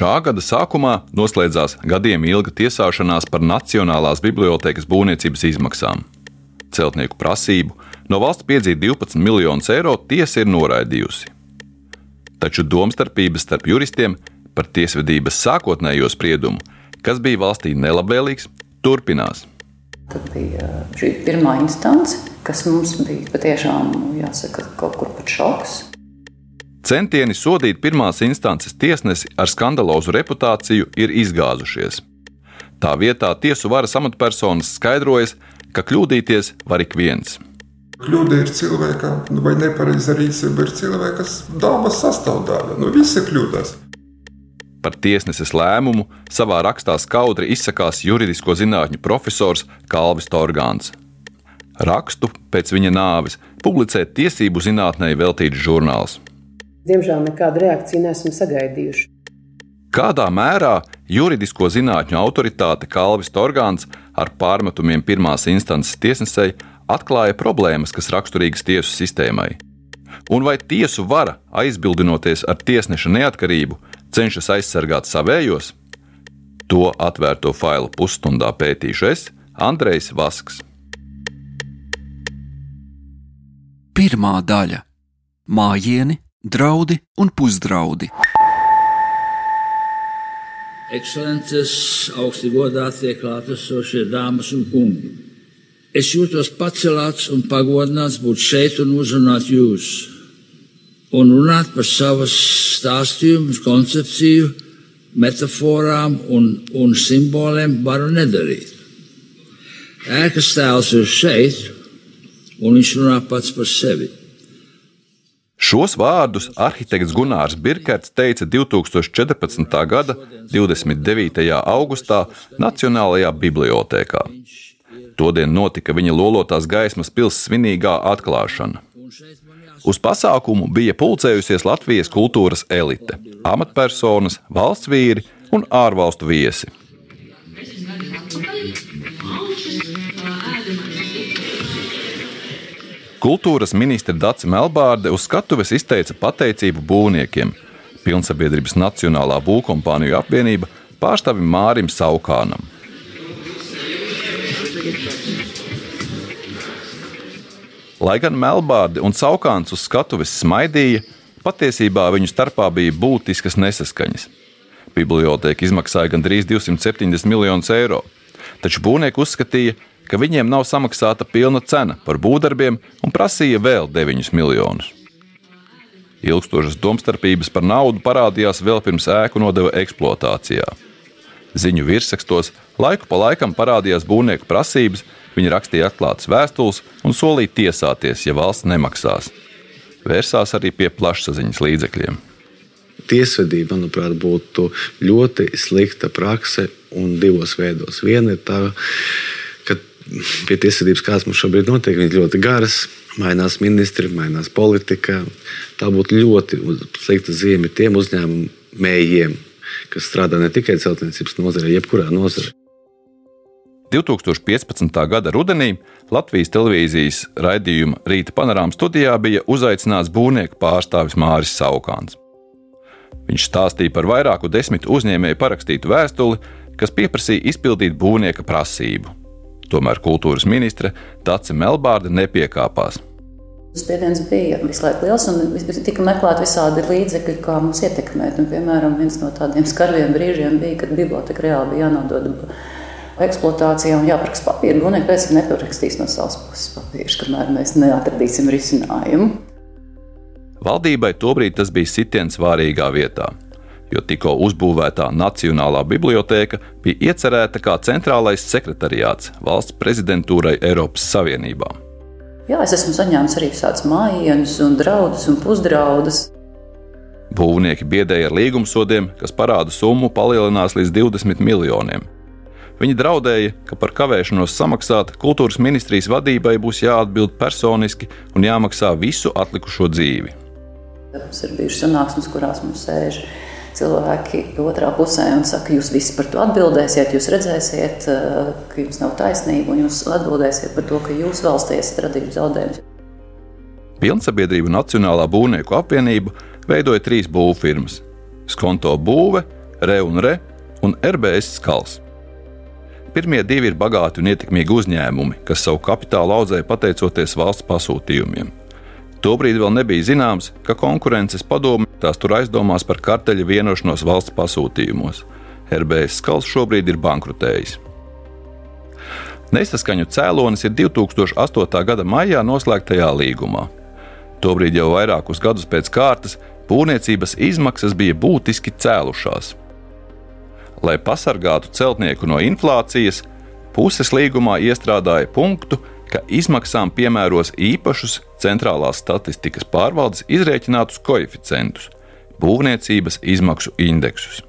Šā gada sākumā noslēdzās gadiem ilga tiesāšanās par Nacionālās bibliotekas būvniecības izmaksām. Celtnieku prasību no valsts piedzīt 12 miljonus eiro tiesa ir noraidījusi. Taču domstarpības starp juristiem par tiesvedības sākotnējo spriedumu, kas bija valstī nelabvēlīgs, turpinās. Tad bija šī pirmā instance, kas mums bija patiešām jāsaka, kaut kur pat šoks. Centieni sodīt pirmās instances tiesnesi ar skandalozu reputāciju ir izgāzušies. Tā vietā tiesu varas amatpersonas skaidrojas, ka kļūdīties var ik viens. Kļūda ir cilvēkam, nu, vai nepareiza rīcība ir cilvēka dabas sastāvdaļa. Nu, visi kļūdās. Par tiesneses lēmumu savā rakstā skaudri izsakās juridisko zinātņu profesors Kalvis Torgāns. Rakstu pēc viņa nāves publicē tiesību zinātnē veltīts žurnāls. Diemžēl nekādu reakciju neesam sagaidījuši. Kādā mērā juridisko zinātņu autoritāte Kalvis Torgāns ar pārmetumiem pirmās instances tiesnesei atklāja problēmas, kas raksturīgas tiesu sistēmai? Un vai tiesu vara, aizbildinoties ar tiesneša neatkarību, cenšas aizsargāt savējos? To atvērto failu pusstundā pētīšu es, Andrejs Vasks. Pirmā daļa - mājieni, draudi un pusdraudi. Ekscelences, augsti godātie klātesošie dāmas un kungi! Es jūtos pacelāts un pagodināts būt šeit un uzrunāt jūs, un runāt par savas stāstījumus, koncepciju, metaforām un, un simboliem varu nedarīt. Ēkas tēls ir šeit, un viņš runā pats par sevi. Šos vārdus arhitekts Gunārs Birkerts teica 2014. gada 29. augustā Nacionālajā bibliotēkā. Todien notika viņa lolotās gaismas pilsētas svinīgā atklāšana. Uz pasākumu bija pulcējusies Latvijas kultūras elite, amatpersonas, valsts vīri un ārvalstu viesi. Kultūras ministra Dācis Melbārde uz skatuves izteica pateicību būvniekiem, Pilnsabiedrības Nacionālā būvkompāniju apvienība pārstāvim Mārim Saukānam. Lai gan Melbārdi un Saukāns uz skatuves smaidīja, patiesībā viņu starpā bija būtiskas nesaskaņas. Biblioteka izmaksāja gandrīz 270 miljonus eiro, taču būvnieki uzskatīja, ka viņiem nav samaksāta pilna cena par būvdarbiem un prasīja vēl 9 miljonus. Ilgstošas domstarpības par naudu parādījās vēl pirms ēku nodeva eksploatācijā. Ziņu virsrakstos laiku pa laikam parādījās būvnieku prasības, viņi rakstīja atklātas vēstules un solīja tiesāties, ja valsts nemaksās. Vērsās arī pie plašsaziņas līdzekļiem. Tiesvedība, manuprāt, būtu ļoti slikta prakse un divos veidos. Viena ir tā, ka pie tiesvedības, kāds mums šobrīd notiek, ir ļoti garas. Mainās ministri, mainās politika. Tā būtu ļoti slikta zīme tiem uzņēmējiem, kas strādā ne tikai celtniecības nozarē, jebkurā nozarē. 2015. gada rudenī Latvijas televīzijas raidījuma Rīta panorāmas studijā bija uzaicināts būvnieku pārstāvis Māris Saukāns. Viņš stāstīja par vairāku desmitu uzņēmēju parakstītu vēstuli, kas pieprasīja izpildīt būvnieka prasību. Tomēr kultūras ministre Tace Melbārde nepiekāpās. Spiediens bija visu laiku liels, un tika meklēti visādi līdzekļi, kā mums ietekmēt. Un, piemēram, viens no tādiem skarbiem brīžiem bija, kad biblioteka reāli bija jānodod eksploatācijā un jāparaksta papīra. Gunieki pēc tam neparakstīs no savas puses papīrus, kamēr mēs neatradīsim risinājumu. Valdībai tobrīd tas bija sitiens vārīgā vietā, jo tikko uzbūvētā Nacionālā biblioteka bija iecerēta kā centrālais sekretariāts valsts prezidentūrai Eiropas Savienībā. Jā, es esmu saņēmis arī tādus mājiņus, un draudus un pusdraudus. Būvnieki biedēja ar līgumsodiem, kas parāda summu palielinās līdz 20 miljoniem. Viņi draudēja, ka par kavēšanos samaksāt kultūras ministrijas vadībai būs jāatbild personiski un jāmaksā visu atlikušo dzīvi. Mums ir bijušas sanāksmes, kurās mums sēž cilvēki otrā pusē un saka, jūs visi par to atbildēsiet, jūs redzēsiet, eh, ka jums nav taisnība, un jūs atbildēsiet par to, ka jūs valstī esat radījuši zaudējumus. Pilnsabiedrība Nacionālā būvnieku apvienība veidoja trīs būvfirmas - Skonto būve, Re un Re un RBS skals. Pirmie divi ir bagāti un ietekmīgi uzņēmumi, kas savu kapitālu audzēja pateicoties valsts pasūtījumiem. Tobrīd vēl nebija zināms, ka konkurences padome tās tur aizdomās par karteļa vienošanos valsts pasūtījumos. RBS skals šobrīd ir bankrotējis. Nesaskaņu cēlonis ir 2008. gada maijā noslēgtajā līgumā. Tobrīd jau vairākus gadus pēc kārtas būvniecības izmaksas bija būtiski cēlušās. Lai pasargātu celtnieku no inflācijas, puses līgumā iestrādāja punktu, ka izmaksām piemēros īpašus centrālās statistikas pārvaldes izrēķinātus koeficientus, būvniecības izmaksu indeksus.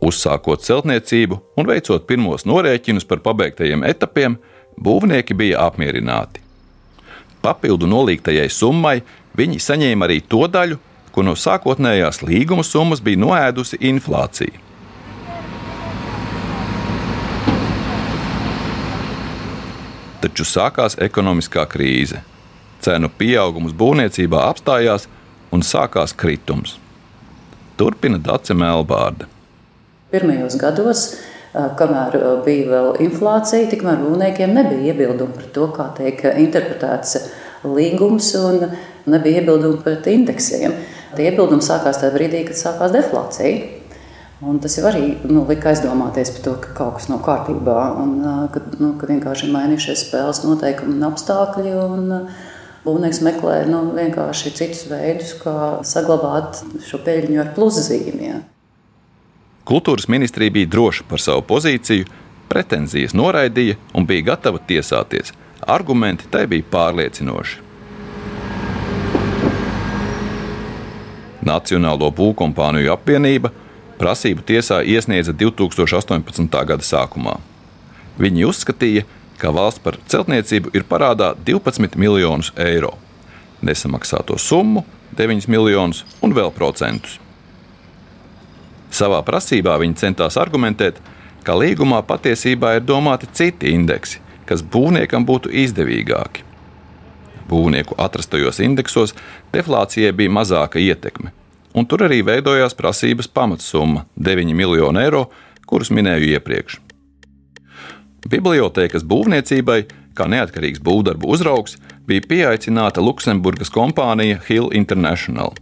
Uzsākot celtniecību un veicot pirmos norēķinus par pabeigtajiem etapiem, būvnieki bija apmierināti. Papildu nolīgtajai summai viņi saņēma arī to daļu, ko no sākotnējās līguma summas bija noēdusi inflācija. Taču sākās ekonomiskā krīze. Cenu pieaugums būvniecībā apstājās un sākās kritums. Turpina Dace Melbārda. Pirmajos gados, kamēr bija vēl inflācija, tikmēr būvniekiem nebija iebildumu par to, kā tiek interpretēts līgums, un nebija iebildumu pret indeksiem. Tie iebildumi sākās tajā brīdī, kad sākās deflācija. Un tas jau arī nu, lika aizdomāties par to, ka kaut kas nav kārtībā, un ka, nu, ka vienkārši ir mainījušies spēles noteikumi un apstākļi. Un, Būvnieks meklē nu, vienkārši citus veidus, kā saglabāt šo peļņu ar pluszīmēm. Kultūras ministrija bija droša par savu pozīciju, pretenzijas noraidīja un bija gatava tiesāties. Argumenti tai bija pārliecinoši. Nacionālo būvkompāniju apvienība prasību tiesā iesniedza 2018. gada sākumā. Viņi uzskatīja, ka valsts par celtniecību ir parādā 12 miljonus eiro, nesamaksāto summu 9 miljonus un vēl procentus. Savā prasībā viņi centās argumentēt, ka līgumā patiesībā ir domāti citi indeksi, kas būvniekam būtu izdevīgāki. Būvnieku atrastajos indeksos deflācijai bija mazāka ietekme, un tur arī veidojās prasības pamatsumma - 9 miljoni eiro, kurus minēju iepriekš. Bibliotēkas būvniecībai, kā neatkarīgs būvdarbu uzraugs, bija pieaicināta Luksemburgas kompānija Hill International.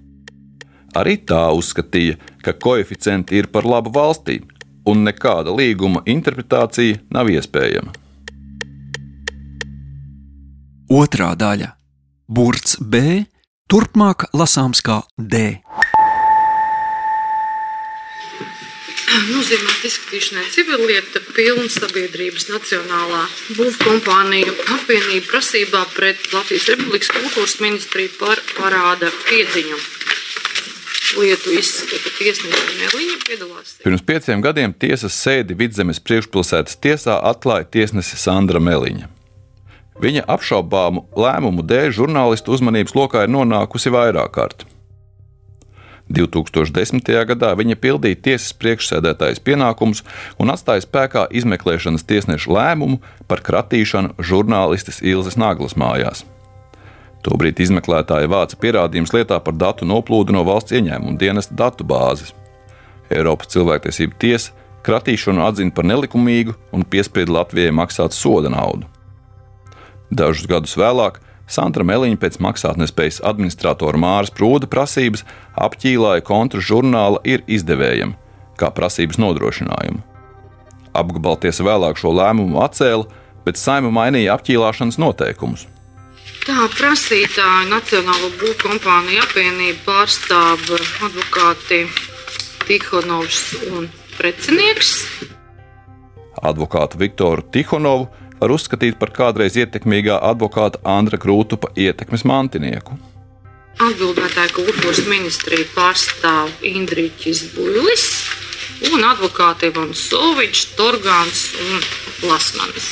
Arī tā uzskatīja, ka koeficienti ir par labu valstī, un nekāda līguma interpretācija nav iespējama. Otra daļa - burts B, turpmāk lasāms kā D. nozīmēta izskatīšanai civillieta pilna sabiedrības nacionālā būvkompānija apvienība prasībā pret Latvijas Republikas kultūras ministriju par parāda piedziņu. Lietu izskata tiesneša Meliņa piedalās. Pirms pieciem gadiem tiesas sēdi Vidzemes priekšpilsētas tiesā atklāja tiesnese Sandra Meliņa. Viņa apšaubāmu lēmumu dēļ žurnālistu uzmanības lokā ir nonākusi vairāk kārt. 2010. gadā viņa pildīja tiesas priekšsēdētājas pienākumus un atstāja spēkā izmeklēšanas tiesneša lēmumu par kratīšanu žurnālistes Ilzas Naglas mājās. Tobrīd izmeklētāja vāca pierādījumus lietā par datu noplūdu no valsts ieņēmuma dienesta datu bāzes. Eiropas cilvēktiesība tiesa kratīšanu atzina par nelikumīgu un piespieda Latvijai maksāt soda naudu. Dažus gadus vēlāk Sandra Meliņa pēc maksātnespējas administratora Māras Prūda prasības apķīlāja kontra žurnāla ir izdevējam, kā prasības nodrošinājumu. Apgabaltiesa vēlāk šo lēmumu atcēla, bet saima mainīja apķīlāšanas noteikumus. Tā prasītāja Nacionālo būvkompāniju apvienību pārstāv advokāti Tihonovs un Precinieks. Advokātu Viktoru Tihonovu var uzskatīt par kādreiz ietekmīgā advokāta Andra Krūtupa ietekmes mantinieku. Atbildētāja kultūras ministrija pārstāv Indriķis Buļlis un advokāti Ivans Sovičs, Torgāns un Lasmanis.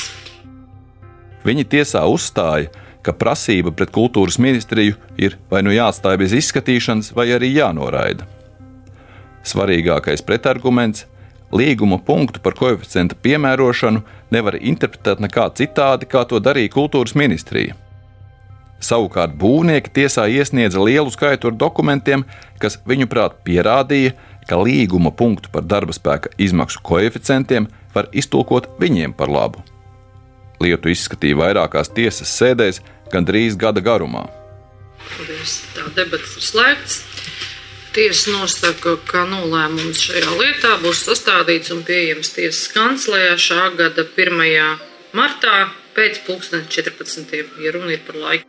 Viņi tiesā uzstāja, ka prasība pret kultūras ministriju ir vai nu jāatstāj bez izskatīšanas, vai arī jānoraida. Svarīgākais pretarguments līguma punktu par koeficientu piemērošanu nevar interpretēt nekā citādi, kā to darīja kultūras ministrija. Savukārt būvnieki tiesā iesniedza lielu skaitu ar dokumentiem, kas viņuprāt pierādīja, ka līguma punktu par darba spēka izmaksu koeficientiem var iztulkot viņiem par labu. Lietu izskatīja vairākās tiesas sēdēs gandrīz gada garumā. Tā debats ir slēgts. Tiesa nosaka, ka nolēmums šajā lietā būs sastādīts un pieejams tiesas kancelējā šā gada 1. martā pēc 2014. ja runa ir par laiku.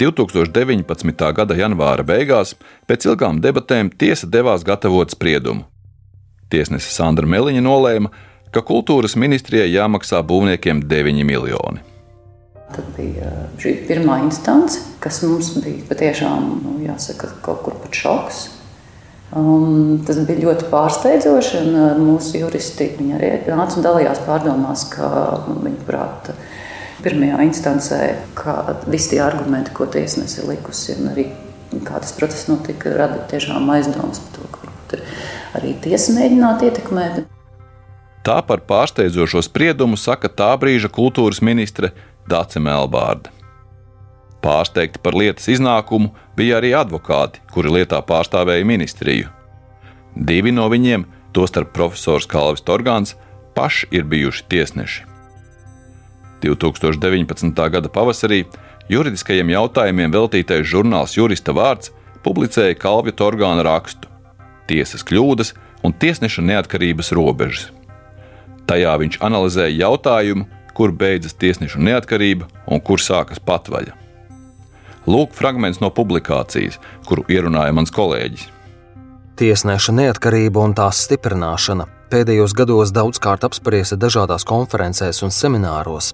2019. gada janvāra beigās, pēc ilgām debatēm, tiesa devās gatavot spriedumu. Tiesnese Sandra Meliņa nolēma, ka kultūras ministrijai jāmaksā būvniekiem 9 miljoni. Tad bija šī pirmā instance, kas mums bija patiešām nu, jāsaka, kaut kur pat šoks. Um, tas bija ļoti pārsteidzoši, un mūsu juristi arī nāca un dalījās pārdomās, ka viņa prāta pirmajā instancē, ka visi tie argumenti, ko tiesnese ir likusi, un arī kā tas process notika, rada tiešām aizdomas par to, ka varbūt ir arī tiesa mēģināt ietekmēt. Tā par pārsteidzošo spriedumu saka tā brīža kultūras ministre Dāce Melbārda. Pārsteigti par lietas iznākumu bija arī advokāti, kuri lietā pārstāvēja ministriju. Divi no viņiem, tostarp profesors Kalvis Torgāns, paši ir bijuši tiesneši. 2019. gada pavasarī juridiskajiem jautājumiem veltītais žurnāls Jurista vārds publicēja Kalvija Torgāna rakstu Tiesas kļūdas un tiesneša neatkarības robežas. Tajā viņš analizēja jautājumu, kur beidzas tiesnešu neatkarība un kur sākas patvaļa. Lūk, fragments no publikācijas, kuru ierunāja mans kolēģis. Tiesneša neatkarība un tās stiprināšana pēdējos gados daudzkārt apspriesta dažādās konferencēs un semināros.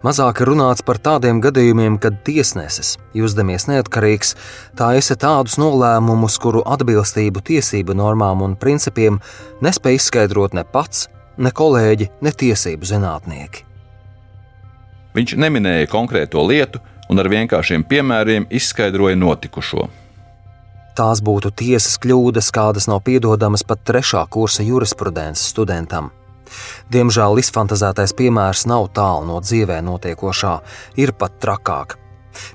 Mazāk runāts par tādiem gadījumiem, kad tiesnesis, jūsdamies neatkarīgs, taisa tādus nolēmumus, kuru atbilstību tiesību normām un principiem nespēj izskaidrot ne pats, ne kolēģi, ne tiesību zinātnieki. Viņš neminēja konkrēto lietu un ar vienkāršiem piemēriem izskaidroja notikušo. Tās būtu tiesas kļūdas, kādas nav piedodamas pat trešā kursa jurisprudences studentam. Diemžēl izfantazētais piemērs nav tālu no dzīvē notiekošā, ir pat trakāk.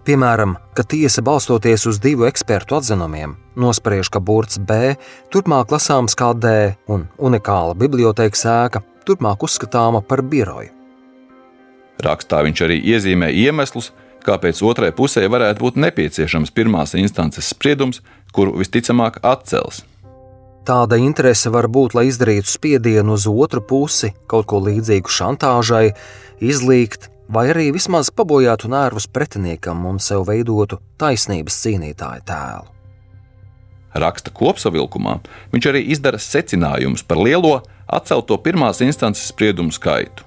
Piemēram, ka tiesa balstoties uz divu ekspertu atzinumiem nospriež, ka burts B turpmāk lasāms kā D un unikāla bibliotēkas ēka turpmāk uzskatāma par biroju. Rakstā viņš arī iezīmē iemeslus, kāpēc otrai pusē varētu būt nepieciešams pirmās instances spriedums, kuru visticamāk atcels. Tāda interese var būt, lai izdarītu spiedienu uz otru pusi, kaut ko līdzīgu šantāžai, izlīgt, vai arī vismaz pabojātu nervus pretiniekam un sev veidotu taisnības cīnītāju tēlu. Raksta kopsavilkumā viņš arī izdara secinājumus par lielo atcelto pirmās instances spriedumu skaitu.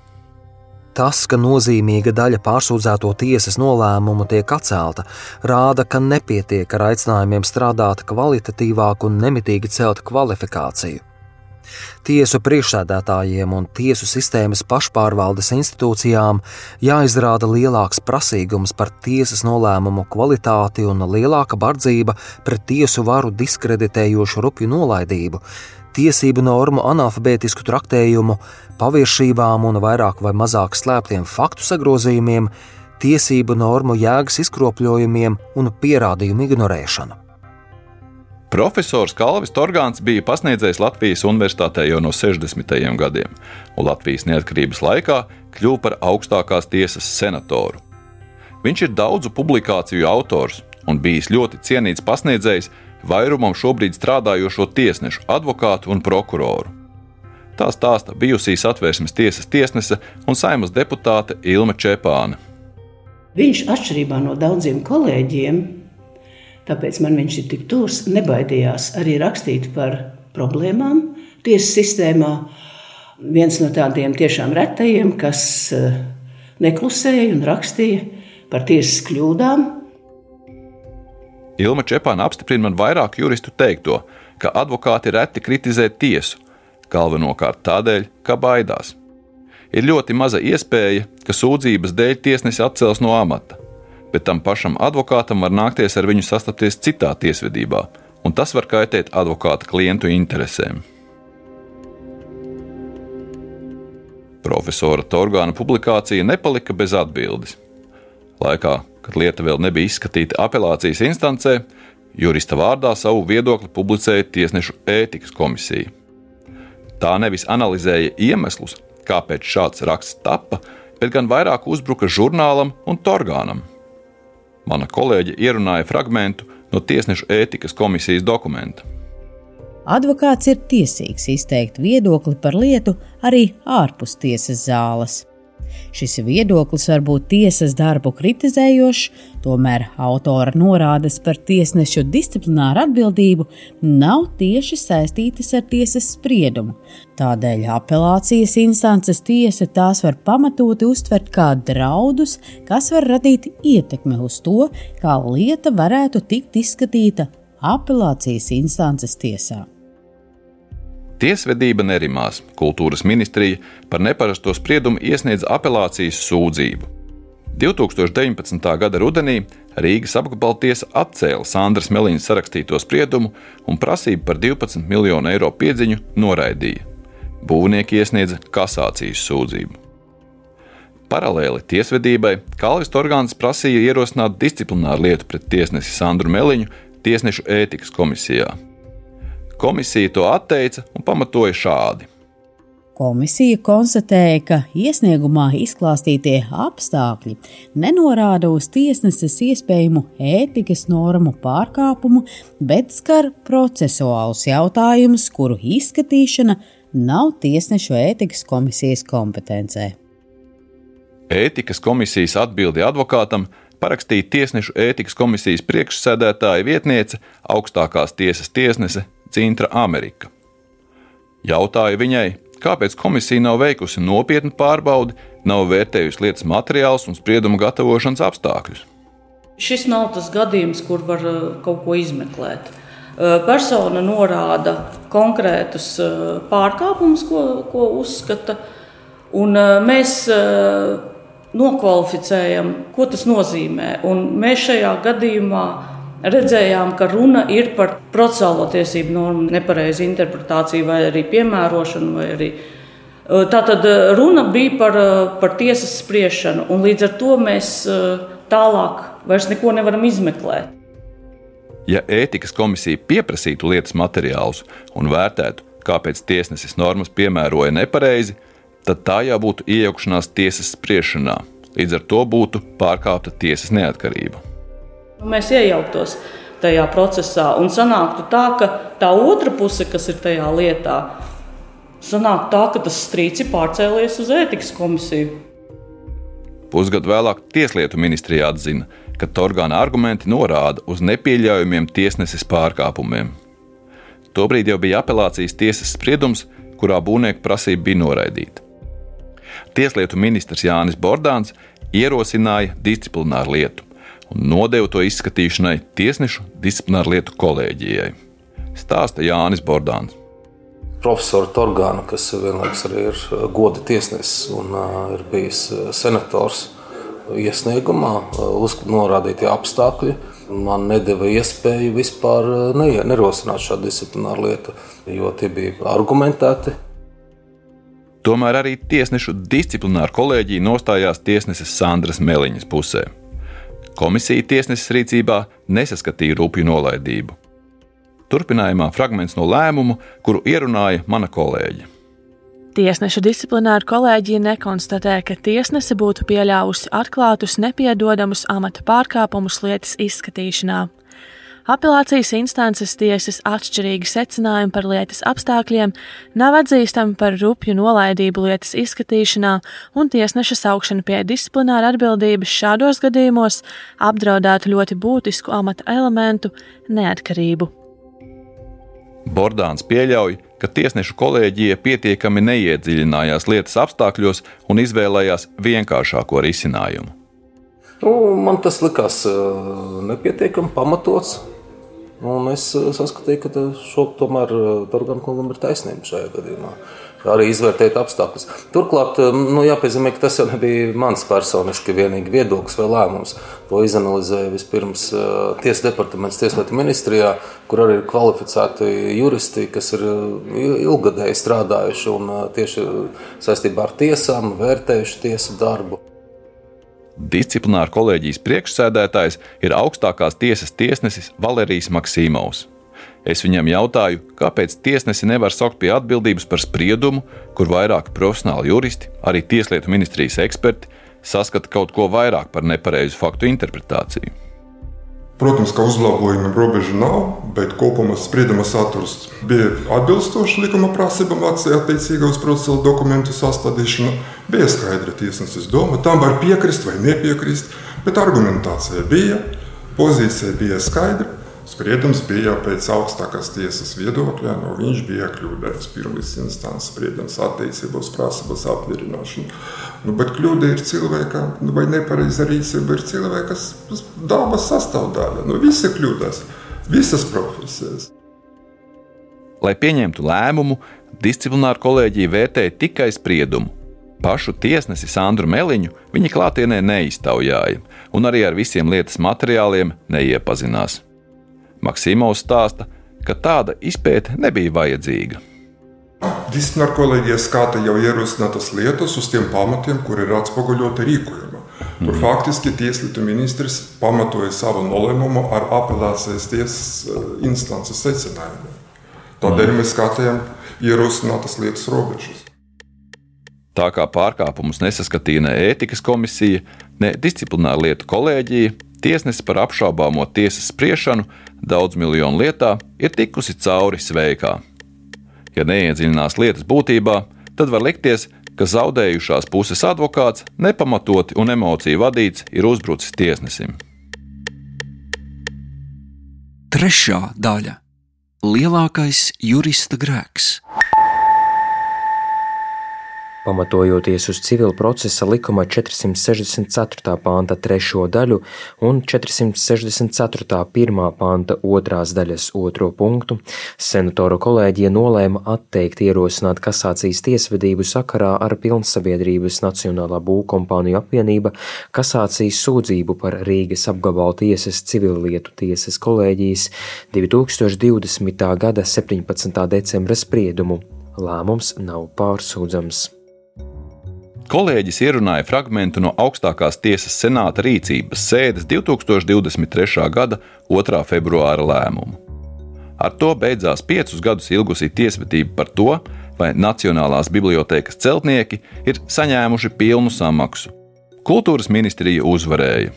Tas, ka nozīmīga daļa pārsūdzēto tiesas nolēmumu tiek atcelta, rāda, ka nepietiek ar aicinājumiem strādāt kvalitatīvāk un nemitīgi celt kvalifikāciju. Tiesu priekšsēdētājiem un tiesu sistēmas pašpārvaldes institūcijām jāizrāda lielāks prasīgums par tiesas nolēmumu kvalitāti un lielāka bardzība pret tiesu varu diskreditējošu rupju nolaidību, tiesību normu analfabētisku traktējumu, paviršībām un vairāk vai mazāk slēptiem faktu sagrozījumiem, tiesību normu jēgas izkropļojumiem un pierādījumu ignorēšanu. Profesors Kalvis Torgāns bija pasniedzējis Latvijas Universitātē jau no 60. gadiem, un Latvijas neatkarības laikā kļuva par augstākās tiesas senatoru. Viņš ir daudzu publikāciju autors un bijis ļoti cienīts pasniedzējs vairumam šobrīd strādājošo tiesnešu, advokātu un prokuroru. Tā stāsta bijusī satvērsmes tiesas tiesnese un saimas deputāte Ilma Čepāne. Viņš atšķirībā no daudziem kolēģiem tāpēc man viņš ir tik tūs, nebaidījās arī rakstīt par problēmām tiesu sistēmā. Viens no tādiem tiešām retajiem, kas eh, neklusēja un rakstīja par tiesas kļūdām. Ilma Čepāna apstiprina man vairāk juristu teikto, ka advokāti reti kritizē tiesu, galvenokārt tādēļ, ka baidās. Ir ļoti maza iespēja, ka sūdzības dēļ tiesnesis atcels no amata bet tam pašam advokātam var nākties ar viņu sastapties citā tiesvedībā, un tas var kaitēt advokāta klientu interesēm. Profesora Torgāna publikācija nepalika bez atbildes. Laikā, kad lieta vēl nebija izskatīta apelācijas instancē, Jurista vārdā savu viedokli publicēja Tiesnešu ētikas komisija. Tā nevis analizēja iemeslus, kāpēc šāds raksts tappa, bet gan vairāk uzbruka žurnālam un torgānam. Mana kolēģe ierunāja fragment no Tiesnešu ētikas komisijas dokumenta. Advokāts ir tiesīgs izteikt viedokli par lietu arī ārpus tiesas zāles. Šis viedoklis var būt tiesas darbu kritizējošs, tomēr autora norādes par tiesnešu disciplināru atbildību nav tieši saistītas ar tiesas spriedumu. Tādēļ apelācijas instances tiesa tās var pamatoti uztvert kā draudus, kas var radīt ietekmi uz to, kā lieta varētu tikt izskatīta apelācijas instances tiesā. Tiesvedība nerimās. Kultūras ministrija par neparasto spriedumu iesniedz apelācijas sūdzību. 2019. gada rudenī Rīgas apgabala tiesa atcēla Sandras Meliņas sarakstīto spriedumu un prasību par 12 miljonu eiro piedziņu noraidīja. Būvnieki iesniedza kasācijas sūdzību. Paralēli tiesvedībai Kalvis Orgāns prasīja ierosināt disciplināru lietu pret tiesnesi Sandru Meliņu tiesnešu ētikas komisijā. Komisija to atteica un pamatoja šādi. Komisija konstatēja, ka iesniegumā izklāstītie apstākļi nenorāda uz tiesneses iespējamu ētikas normu pārkāpumu, bet skar procesuālus jautājumus, kuru izskatīšana nav tiesnešu ētikas komisijas kompetencē. Ētikas komisijas atbildi advokātam parakstīja Tiesnešu ētikas komisijas priekšsēdētāja vietniece, augstākās tiesas tiesnese Cintra Amerika. Jautāju viņai, kāpēc komisija nav veikusi nopietnu pārbaudi, nav vērtējusi lietas materiālus un spriedumu gatavošanas apstākļus. Šis nav tas gadījums, kur var uh, kaut ko izmeklēt. Uh, persona norāda konkrētus uh, pārkāpumus, ko, ko uzskata, un mēs nokvalificējam, ko tas nozīmē. Un mēs šajā gadījumā redzējām, ka runa ir par procesālo tiesību normu nepareizu interpretāciju vai arī piemērošanu. Vai arī. Tātad runa bija par, par tiesas spriešanu, un līdz ar to mēs tālāk vairs neko nevaram izmeklēt. Ja ētikas komisija pieprasītu lietas materiālus un vērtētu, kāpēc tiesnesis normas piemēroja nepareizi, tad tā jau būtu iejaukšanās tiesas spriešanā. Līdz ar to būtu pārkāpta tiesas neatkarība. Mēs iejauktos tajā procesā un sanāktu tā, ka tā otra puse, kas ir tajā lietā, sanāk tā, ka tas strīds ir pārcēlies uz ētikas komisiju. Pusgadu vēlāk Tieslietu ministrijā atzina, ka Torgāna argumenti norāda uz nepieļaujamiem tiesneses pārkāpumiem. Tobrīd jau bija apelācijas tiesas spriedums, kurā būvnieku prasība bija noraidīta. Tieslietu ministrs Jānis Bordāns ierosināja disciplināru lietu un nodeva to izskatīšanai tiesnešu disciplināru lietu kolēģijai. Stāsta Jānis Bordāns. Profesora Torgāna, kas vienlaikus arī ir uh, goda tiesnesis un uh, ir bijis uh, senators, iesniegumā norādītie apstākļi man nedēva iespēju vispār nerosināt šādu disciplināru lietu, jo tie bija argumentēti. Tomēr arī tiesnešu disciplināra kolēģija nostājās tiesneses Sandras Meliņas pusē. Komisija tiesneses rīcībā nesaskatīja rupju nolaidību. Turpinājumā fragments no lēmumu, kuru ierunāja mana kolēģe. Tiesneša disciplināra kolēģija nekonstatē, ka tiesnese būtu pieļāvusi atklātus, nepiedodamus amata pārkāpumus lietas izskatīšanā. Apelācijas instances tiesas atšķirīgi secinājumi par lietas apstākļiem nav atzīstami par rupju nolaidību lietas izskatīšanā, un tiesneša saukšana pie disciplināra atbildības šādos gadījumos apdraudētu ļoti būtisku amata elementu neatkarību. Bordāns pieļauj, ka tiesnešu kolēģija pietiekami neiedziļinājās lietas apstākļos un izvēlējās vienkāršāko risinājumu. Nu, man tas likās eh, nepietiekami pamatots. Un es eh, saskatīju, ka šo tomēr Dorgan eh, kungam ir taisnība šajā gadījumā. Arī izvērtēt apstākļus. Turklāt, eh, nu, jāpiezīmē, ka tas jau nebija mans personiski vienīgi viedoklis vai lēmums. To izanalizēja vispirms Tiesas departaments Tieslietu ministrijā, kur arī ir kvalificēti juristi, kas ir ilgadēji strādājuši un tieši saistībā ar tiesām vērtējuši tiesu darbu. Disciplināra kolēģijas priekšsēdētājs ir augstākās tiesas tiesnesis Valērijas Maksīmovs. Es viņam jautāju, kāpēc tiesnesi nevar saukt pie atbildības par spriedumu, kur vairāki profesionāli juristi, arī Tieslietu ministrijas eksperti, saskata kaut ko vairāk par nepareizu faktu interpretāciju. Protams, ka uzlabojumiem robeža nav, bet kopumā sprieduma saturs bija atbilstošs likuma prasībām, attiecībā uz procesuālu dokumentu sastādīšanu. Bija skaidra tiesneses doma, tam var piekrist vai nepiekrist, bet argumentācija bija, pozīcija bija skaidra. Spriedums bija pēc augstākās tiesas viedokļa, no viņš bija kļūdējis pirmās instances spriedums attiecībā uz prasības apmierināšanu. Nu, bet kļūda ir cilvēka, nu, vai nepareiza rīcība ir cilvēka dabas sastāvdaļa. Nu, visi kļūdās, visas profesijas. Lai pieņemtu lēmumu, disciplināra kolēģija vērtēja tikai spriedumu. Pašu tiesnesi Sandru Meliņu viņa klātienē neiztaujāja, un arī ar visiem lietas materiāliem neiepazinās. Maksimovs stāsta, ka tāda izpēte nebija vajadzīga. Disciplināra kolēģija skata jau ierosinātas lietas uz tiem pamatiem, kur ir atspoguļota rīkojuma. Tur mm. faktiski Tieslietu ministrs pamatoja savu nolēmumu ar apelācijas tiesas eh, instances secinājumiem. Tādēļ mm. mēs skatījām ierosinātas lietas robežas. Tā kā pārkāpumus nesaskatīja ne ētikas komisija, ne disciplināra lietu kolēģija, tiesnesis par apšaubāmo tiesas spriešanu daudz miljonu lietā ir tikusi cauri sveikā. Ja neiedziļinās lietas būtībā, tad var likties, ka zaudējušās puses advokāts nepamatoti un emociju vadīts ir uzbrucis tiesnesim. Trešā daļa - lielākais jurista grēks. Pamatojoties uz civila procesa likuma 464. panta 3. daļu un 464. 1. panta 2. daļas 2. punktu, senatoru kolēģija nolēma atteikt ierosināt kasācijas tiesvedību sakarā ar Pilnsabiedrības Nacionālā būvkompāniju apvienība kasācijas sūdzību par Rīgas apgabala tiesas civilietu tiesas kolēģijas 2020. gada 17. decembra spriedumu. Lēmums nav pārsūdzams. Kolēģis ierunāja fragment no augstākās tiesas senāta rīcības sēdes 2023. gada 2. februāra lēmumu. Ar to beidzās piecus gadus ilgusī tiesvedība par to, vai Nacionālās bibliotekas celtnieki ir saņēmuši pilnu samaksu. Kultūras ministrija uzvarēja.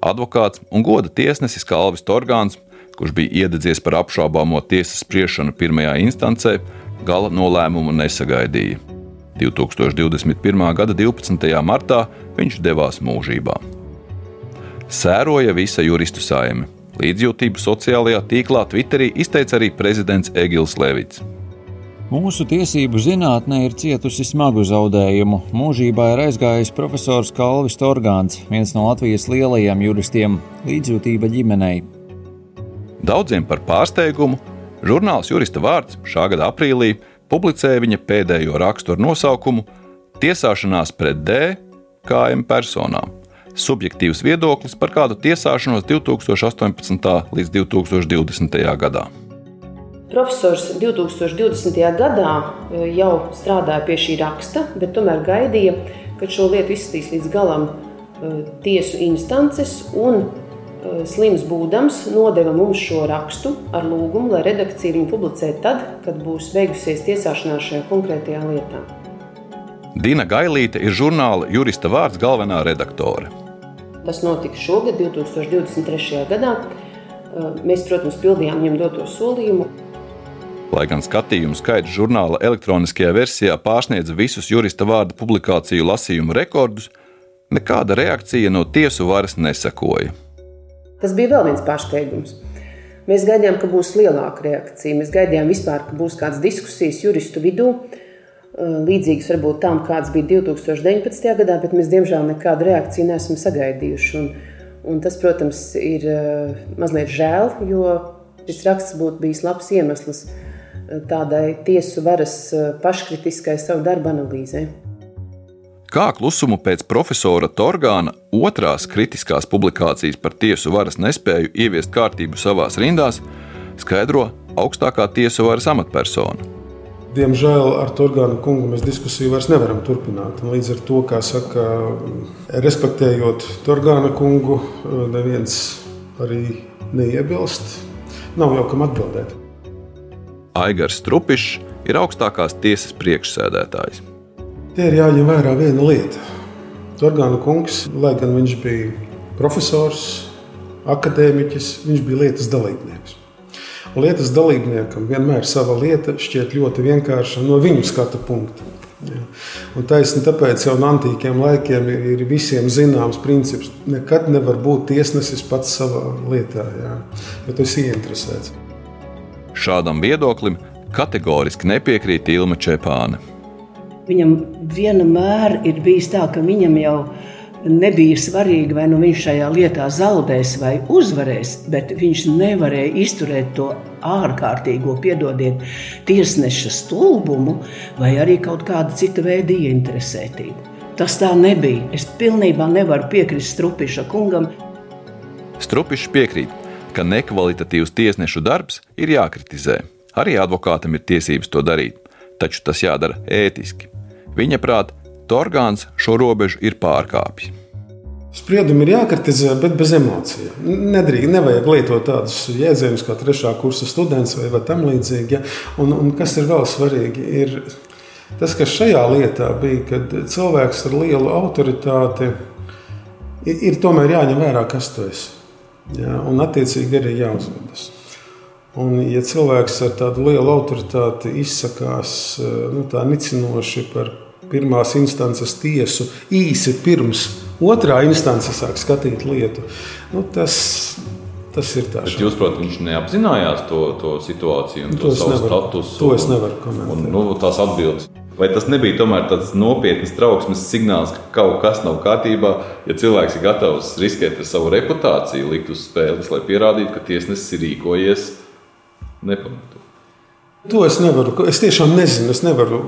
Advokāts un goda tiesnesis Kalvis Torgāns, kurš bija iededzies par apšaubāmo tiesas spriešanu pirmajā instancē, gala nolēmumu nesagaidīja. 2021. gada 12. martā viņš devās mūžībā. Sēroja visa juristu saime. Līdzjūtību sociālajā tīklā Twitterī izteica arī prezidents Egils Levits. Mūsu tiesību zinātnē ir cietusi smagu zaudējumu. Mūžībā ir aizgājis profesors Kalvis Torgāns, viens no Latvijas lielajiem juristiem, līdzjūtība ģimenei. Daudziem par pārsteigumu žurnāls Jurista vārds šā gada aprīlī publicēja viņa pēdējo rakstu ar nosaukumu Tiesāšanās pret D kājiem personām. Subjektīvs viedoklis par kādu tiesāšanos 2018. līdz 2020. gadā. Profesors 2020. gadā e, jau strādāja pie šī raksta, bet tomēr gaidīja, kad šo lietu izskatīs līdz galam e, tiesu instances un Eh, slims būdams, nodeva mums šo rakstu ar lūgumu, lai redakcija viņu publicē tad, kad būs beigusies tiesāšanās šajā konkrētajā lietā. Dina Gailīte ir žurnāla jurista vārds galvenā redaktore. Tas notika šogad, 2023. gadā. Eh, mēs, protams, pildījām viņam doto solījumu. Lai gan skatījumu skaits žurnāla elektroniskajā versijā pārsniedza visus jurista vārda publikāciju lasījumu rekordus, nekāda reakcija no tiesu varas nesakoja. Tas bija vēl viens pārsteigums. Mēs gaidījām, ka būs lielāka reakcija. Mēs gaidījām vispār, ka būs kādas diskusijas juristu vidū, līdzīgas varbūt tām, kādas bija 2019. gadā, bet mēs diemžēl nekādu reakciju neesam sagaidījuši. Un, un tas, protams, ir mazliet žēl, jo šis raksts būtu bijis labs iemesls tādai tiesu varas paškritiskai savu darbu analīzei. Kā klusumu pēc profesora Torgāna otrās kritiskās publikācijas par tiesu varas nespēju ieviest kārtību savās rindās, skaidro augstākā tiesu varas amatpersona. Diemžēl ar Torgānu kungu mēs diskusiju vairs nevaram turpināt. Līdz ar to, kā saka, respektējot Torgāna kungu, neviens arī neiebilst. Nav jau kam atbildēt. Aigars Strupišs ir augstākās tiesas priekšsēdētājs. Te ir jāņem vērā viena lieta. Torgāna kungs, lai gan viņš bija profesors, akadēmiķis, viņš bija lietas dalībnieks. Un lietas dalībniekam vienmēr sava lieta šķiet ļoti vienkārša no viņu skatu punkta. Ja. Taisni tāpēc jau no antīkiem laikiem ir, ir visiem zināms princips. Nekad nevar būt tiesnesis pats savā lietā, ja, jo tas ir ieinteresēts. Šādam viedoklim kategoriski nepiekrīt Ilma Čepāne. Viņam vienmēr ir bijis tā, ka viņam jau nebija svarīgi, vai nu viņš šajā lietā zaudēs vai uzvarēs, bet viņš nevarēja izturēt to ārkārtīgo, piedodiet, tiesneša stulbumu vai arī kaut kāda cita veida ieinteresētību. Tas tā nebija. Es pilnībā nevaru piekrist Strupiša kungam. Strupišs piekrīt, ka nekvalitatīvs tiesnešu darbs ir jākritizē. Arī advokātam ir tiesības to darīt, taču tas jādara ētiski. Viņa prāt, orgāns šo robežu ir pārkāpis. Spriedumi ir jākritizē, bet bez emocijām. Nedrīkst, nevajag lietot tādus jēdzienus kā trešā kursa students vai, vai tam līdzīgi. Ja? Un, un kas ir vēl svarīgi, ir tas, kas šajā lietā bija, kad cilvēks ar lielu autoritāti ir, ir tomēr jāņem vērā, kas tu esi. Ja? Un attiecīgi arī jāuzvedas. Un, ja cilvēks ar tādu lielu autoritāti izsakās nu, tā nicinoši par pirmās instances tiesu īsi pirms otrā instance sāk skatīt lietu. Nu, tas, tas ir tā. Jūs, protams, viņš neapzinājās to, to situāciju un to, to savu nevaru, statusu. To es nevaru komentēt. Un, nu, tās atbildes. Vai tas nebija tomēr tāds nopietns trauksmes signāls, ka kaut kas nav kārtībā, ja cilvēks ir gatavs riskēt ar savu reputāciju, likt uz spēles, lai pierādītu, ka tiesnesis ir rīkojies nepamatot? To es nevaru. Es tiešām nezinu. Es nevaru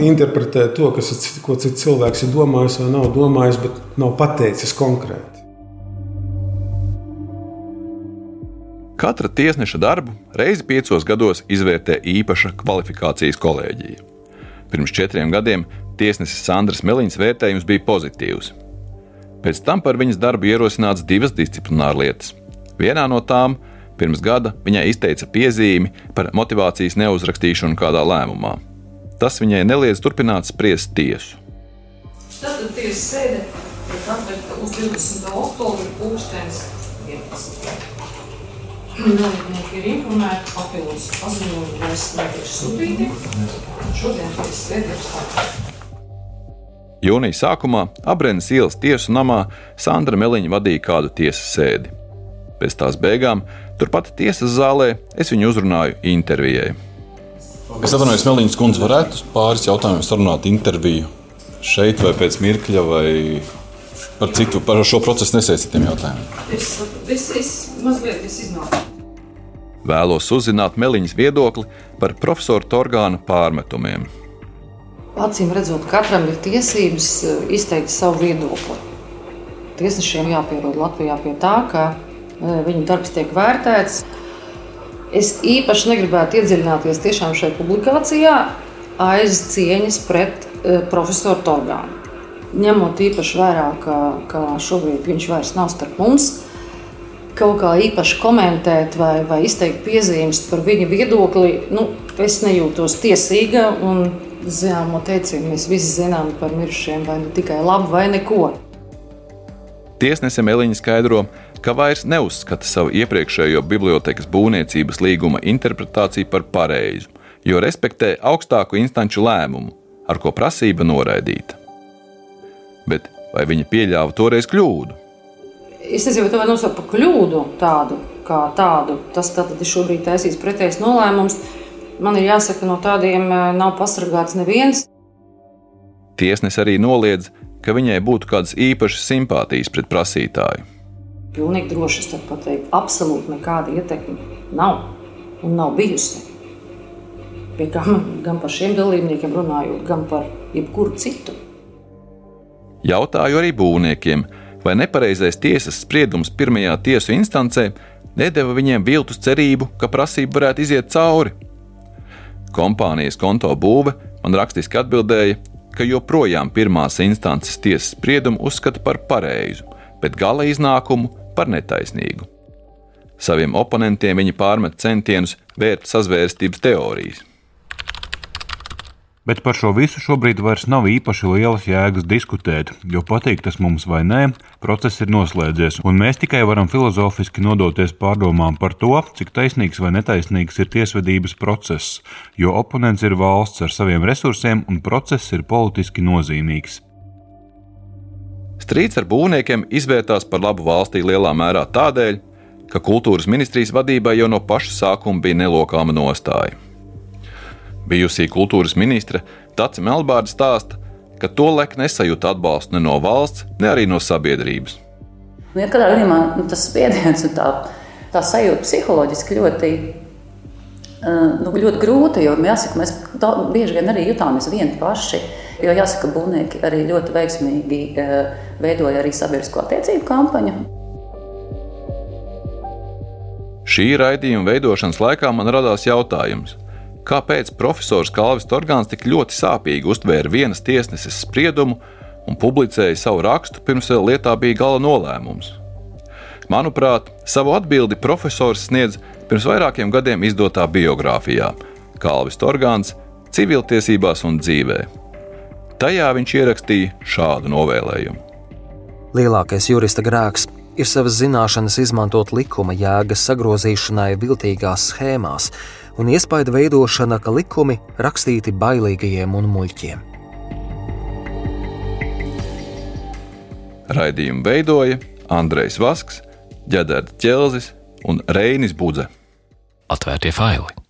interpretēt to, kas, ko cits cilvēks ir domājis vai nav domājis, bet nav pateicis konkrēti. Katra tiesneša darbu reizi piecos gados izvērtē īpaša kvalifikācijas kolēģija. Pirms četriem gadiem tiesnesis Sandrs Meliņš vērtējums bija pozitīvs. Pēc tam par viņas darbu ierosināts divas disciplinārlietas. Vienā no tām - Pirms gada viņai izteica piezīmi par motivācijas neuzrakstīšanu kādā lēmumā. Tas viņai neliedz turpināt spriest tiesu. Tātad tiesa sēde tiek atlikta uz 20. oktobra pūkstens 11. Dalībnieki ir informēti, papildus paziņojumi vairs netiek sūtīti. Šodien tiesas sēde ir sākta. Jūnija sākumā Abrenes ielas tiesu namā Sandra Meliņa vadīja kādu tiesas sēdi. Pēc tās beigām Turpat tiesas zālē es viņu uzrunāju intervijai. Es atvainojos, Melīņas kundze, varētu pāris jautājumus sarunāt interviju šeit vai pēc mirkļa, vai par citu, par šo procesu nesaistītiem jautājumiem? Es, es, es mazliet es iznāku. Vēlos uzzināt Meliņas viedokli par profesoru Torgāna pārmetumiem. Acīm redzot, katram ir tiesības eh, izteikt savu viedokli. Tiesnešiem jāpierod Latvijā pie tā, ka viņu darbs tiek vērtēts. Es īpaši negribētu iedziļināties tiešām šajā publikācijā aiz cieņas pret profesoru Torgānu. Ņemot īpaši vērā, ka, ka šobrīd viņš vairs nav starp mums, kaut kā īpaši komentēt vai, vai izteikt piezīmes par viņa viedokli, nu, es nejūtos tiesīga. Zināmo teicienu mēs visi zinām par mirušiem, vai nu tikai labi, vai neko. Tiesnese Meliņa skaidro, ka vairs neuzskata savu iepriekšējo bibliotekas būvniecības līguma interpretāciju par pareizu, jo respektē augstāku instanču lēmumu, ar ko prasība noraidīta. Bet vai viņa pieļāva toreiz kļūdu? Es nezinu, vai tā var nosaukt par kļūdu tādu, kā tādu. Tas tātad ir šobrīd taisīts pretējs nolēmums. Man ir jāsaka, no tādiem eh, nav pasargāts neviens. Tiesnesis arī noliedz, ka viņai būtu kādas īpašas simpātijas pret prasītāju. Pilnīgi droši es varu pateikt, absolūti nekāda ietekme nav un nav bijusi. Pie gan, gan par šiem dalībniekiem runājot, gan par jebkuru citu. Jautāju arī būvniekiem, vai nepareizais tiesas spriedums pirmajā tiesu instancē nedēva viņiem viltus cerību, ka prasība varētu iziet cauri. Kompānijas konto būve man rakstiski atbildēja, ka joprojām pirmās instances tiesas spriedumu uzskata par pareizu, bet gala iznākumu par netaisnīgu. Saviem oponentiem viņi pārmet centienus vērt sazvērstības teorijas. Bet par šo visu šobrīd vairs nav īpaši lielas jēgas diskutēt, jo patīk tas mums vai nē, process ir noslēdzies, un mēs tikai varam filozofiski nodoties pārdomām par to, cik taisnīgs vai netaisnīgs ir tiesvedības process, jo oponents ir valsts ar saviem resursiem un process ir politiski nozīmīgs. Strīds ar būvniekiem izvērtās par labu valstī lielā mērā tādēļ, ka kultūras ministrijas vadībai jau no paša sākuma bija nelokāma nostāja. Bijusī kultūras ministre Taci Melbārda stāsta, ka to lek nesajūta atbalstu ne no valsts, ne arī no sabiedrības. Ja kādā gadījumā nu, tas spiediens un tā, tā sajūta psiholoģiski ļoti, nu, ļoti grūta, jo jāsaka, mēs tā, bieži vien arī jutāmies vieni paši. Jo jāsaka, būvnieki arī ļoti veiksmīgi veidoja arī sabiedrisko attiecību kampaņu. Šī raidījuma veidošanas laikā man radās jautājums, kāpēc profesors Kalvis Torgāns tik ļoti sāpīgi uztvēra vienas tiesneses spriedumu un publicēja savu rakstu, pirms lietā bija gala nolēmums. Manuprāt, savu atbildi profesors sniedz pirms vairākiem gadiem izdotā biogrāfijā Kalvis Torgāns - civiltiesībās un dzīvē. Tajā viņš ierakstīja šādu novēlējumu. Lielākais jurista grēks ir savas zināšanas izmantot likuma jēgas sagrozīšanai viltīgās schēmās, un iespaida veidošana, ka likumi rakstīti bailīgajiem un muļķiem. Raidījumu veidoja Andrejs Vasks, Džedars Čelzis un Reinis Budze. a 25.